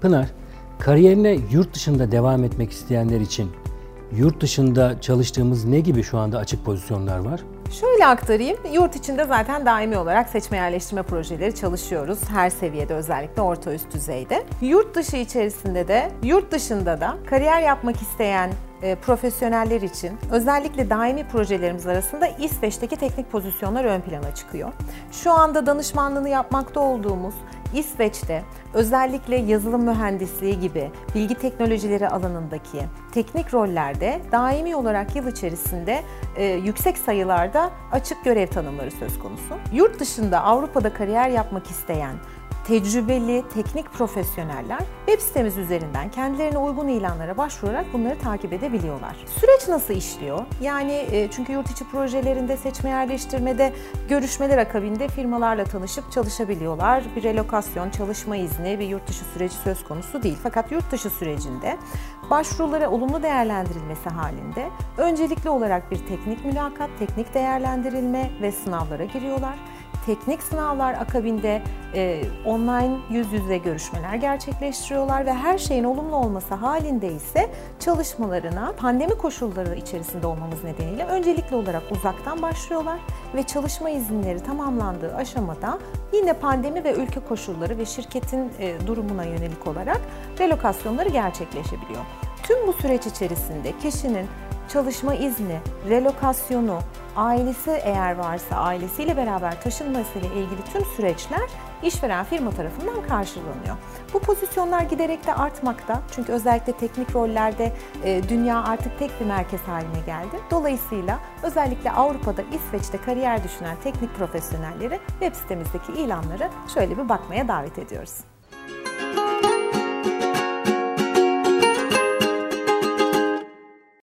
Pınar, kariyerine yurt dışında devam etmek isteyenler için yurt dışında çalıştığımız ne gibi şu anda açık pozisyonlar var? Şöyle aktarayım. Yurt içinde zaten daimi olarak seçme yerleştirme projeleri çalışıyoruz. Her seviyede özellikle orta üst düzeyde. Yurt dışı içerisinde de, yurt dışında da kariyer yapmak isteyen e, profesyoneller için özellikle daimi projelerimiz arasında İsveç'teki teknik pozisyonlar ön plana çıkıyor. Şu anda danışmanlığını yapmakta olduğumuz İsveç'te özellikle yazılım mühendisliği gibi bilgi teknolojileri alanındaki teknik rollerde daimi olarak yıl içerisinde e, yüksek sayılarda açık görev tanımları söz konusu. Yurt dışında Avrupa'da kariyer yapmak isteyen tecrübeli, teknik profesyoneller web sitemiz üzerinden kendilerine uygun ilanlara başvurarak bunları takip edebiliyorlar. Süreç nasıl işliyor? Yani e, çünkü yurt içi projelerinde seçme yerleştirmede görüşmeler akabinde firmalarla tanışıp çalışabiliyorlar. Bir relokasyon, çalışma izni bir yurt dışı süreci söz konusu değil. Fakat yurt dışı sürecinde başvurulara olumlu değerlendirilmesi halinde öncelikli olarak bir teknik mülakat, teknik değerlendirilme ve sınavlara giriyorlar teknik sınavlar akabinde e, online yüz yüze görüşmeler gerçekleştiriyorlar ve her şeyin olumlu olması halinde ise çalışmalarına pandemi koşulları içerisinde olmamız nedeniyle öncelikli olarak uzaktan başlıyorlar ve çalışma izinleri tamamlandığı aşamada yine pandemi ve ülke koşulları ve şirketin e, durumuna yönelik olarak relokasyonları gerçekleşebiliyor. Tüm bu süreç içerisinde kişinin çalışma izni, relokasyonu, ailesi eğer varsa ailesiyle beraber taşınmasıyla ilgili tüm süreçler işveren firma tarafından karşılanıyor. Bu pozisyonlar giderek de artmakta. Çünkü özellikle teknik rollerde e, dünya artık tek bir merkez haline geldi. Dolayısıyla özellikle Avrupa'da, İsveç'te kariyer düşünen teknik profesyonelleri web sitemizdeki ilanları şöyle bir bakmaya davet ediyoruz.